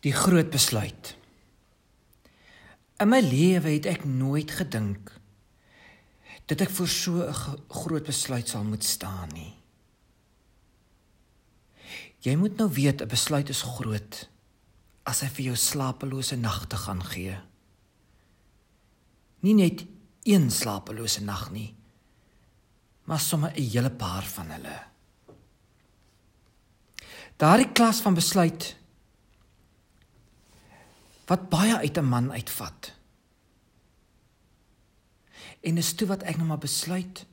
Die groot besluit. In my lewe het ek nooit gedink dat ek voor so 'n groot besluit sal moet staan nie. Jy moet nou weet 'n besluit is groot as hy vir jou slapelose nagte gaan gee. Nie net een slapelose nag nie, maar sommer 'n hele paar van hulle. Daardie klas van besluit wat baie uit 'n man uitvat. En dis toe wat ek nou maar besluit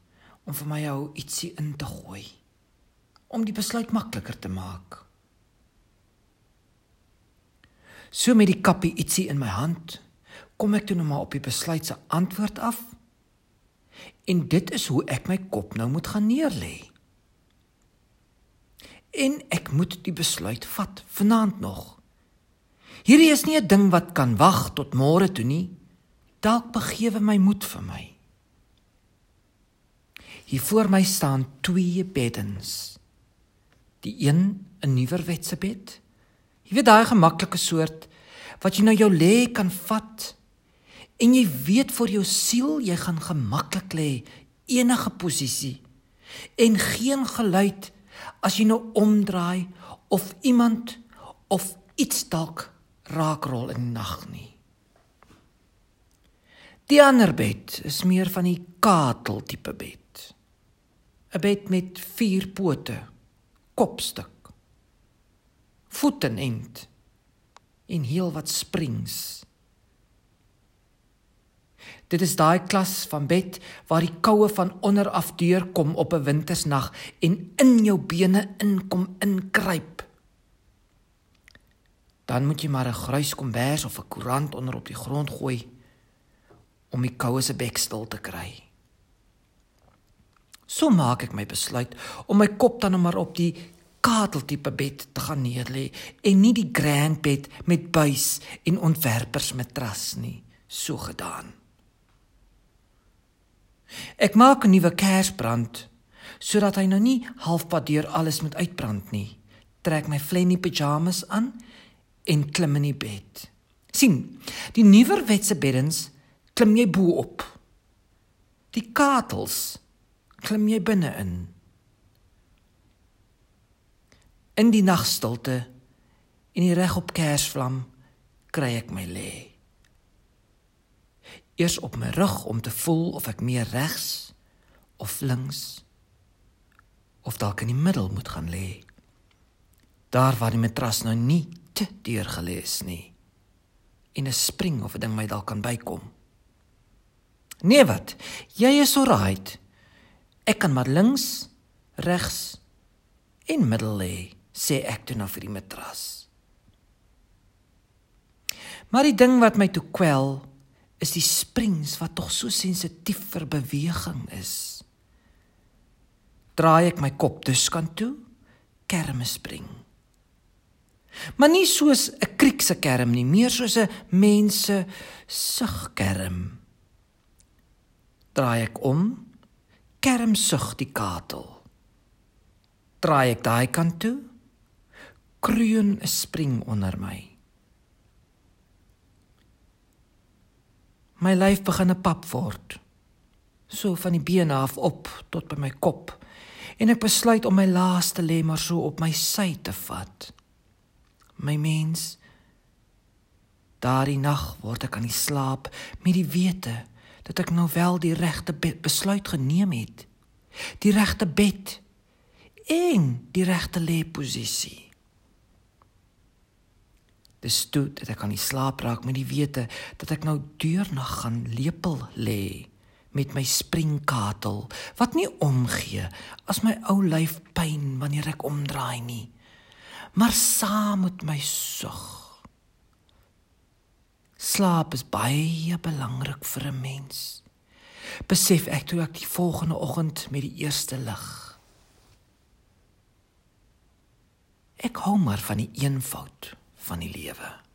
om vir my ou ietsie in te gooi om die besluit makliker te maak. So met die kappie ietsie in my hand, kom ek toe nou maar op die besluit se antwoord af. En dit is hoe ek my kop nou moet gaan neerlê. En ek moet die besluit vat vanaand nog. Hierdie is nie 'n ding wat kan wag tot môre toe nie. Dalk begewe my moed vir my. Hier voor my staan twee beddens. Die een 'n nuwerwetse bed. Jy weet daai gemaklike soort wat jy nou jou lê kan vat en jy weet vir jou siel jy gaan gemaklik lê enige posisie en geen geluid as jy nou omdraai of iemand of iets dalk raakrol in die nag nie. Die ander bed is meer van die katel tipe bed. 'n Bed met vier pote, kopstuk, voete en heel wat springs. Dit is daai klas van bed waar die koue van onder af deurkom op 'n wintersnag en in jou bene inkom inkruip dan moet jy maar 'n grys kombers of 'n koerant onder op die grond gooi om die koue se bek stil te kry. So maak ek my besluit om my kop dan nou maar op die kateltipe bed te gaan neerlê en nie die grand bed met buis en ontwerpers matras nie, so gedaan. Ek maak 'n nuwe kersbrand sodat hy nou nie halfpad deur alles moet uitbrand nie. Trek my flenny pyjamas aan en klim in die bed. sien, die nuwerwetse beddens klim jy bo op. Die katels klim jy binne in. In die nagstilte en die reg op kersvlam kry ek my lê. Eers op my rug om te voel of ek meer regs of links of dalk in die middel moet gaan lê. Daar waar die matras nou nie te deurgelees nie. En 'n spring of 'n ding my dalk kan bykom. Nee wat? Jy is so right. Ek kan maar links, regs en middel lê, sê ek toe nou vir die matras. Maar die ding wat my toe kwel is die springs wat tog so sensitief vir beweging is. Draai ek my kop dus kan toe, kermespring. Maar nie soos 'n kriekse kerm nie, meer soos 'n mense sugkerm. Draai ek om, kerm sug die katel. Draai ek daai kant toe, kroon 'n spring onder my. My lyf begin 'n pap word. So van die bene af op tot by my kop. En ek besluit om my laaste lê maar so op my sy te vat my mens. Daardie nag word ek aan die slaap met die wete dat ek nou wel die regte besluit geneem het. Die regte bed en die regte lêposisie. Dis toe dat ek aan die slaap raak met die wete dat ek nou deurnag gaan lepel lê met my springkatel wat nie omgee as my ou lyf pyn wanneer ek omdraai nie maar saam met my sug. Slaap is baie belangrik vir 'n mens. Besef ek toe ek die volgende oggend met die eerste lig. Ek hou maar van die eenvoud van die lewe.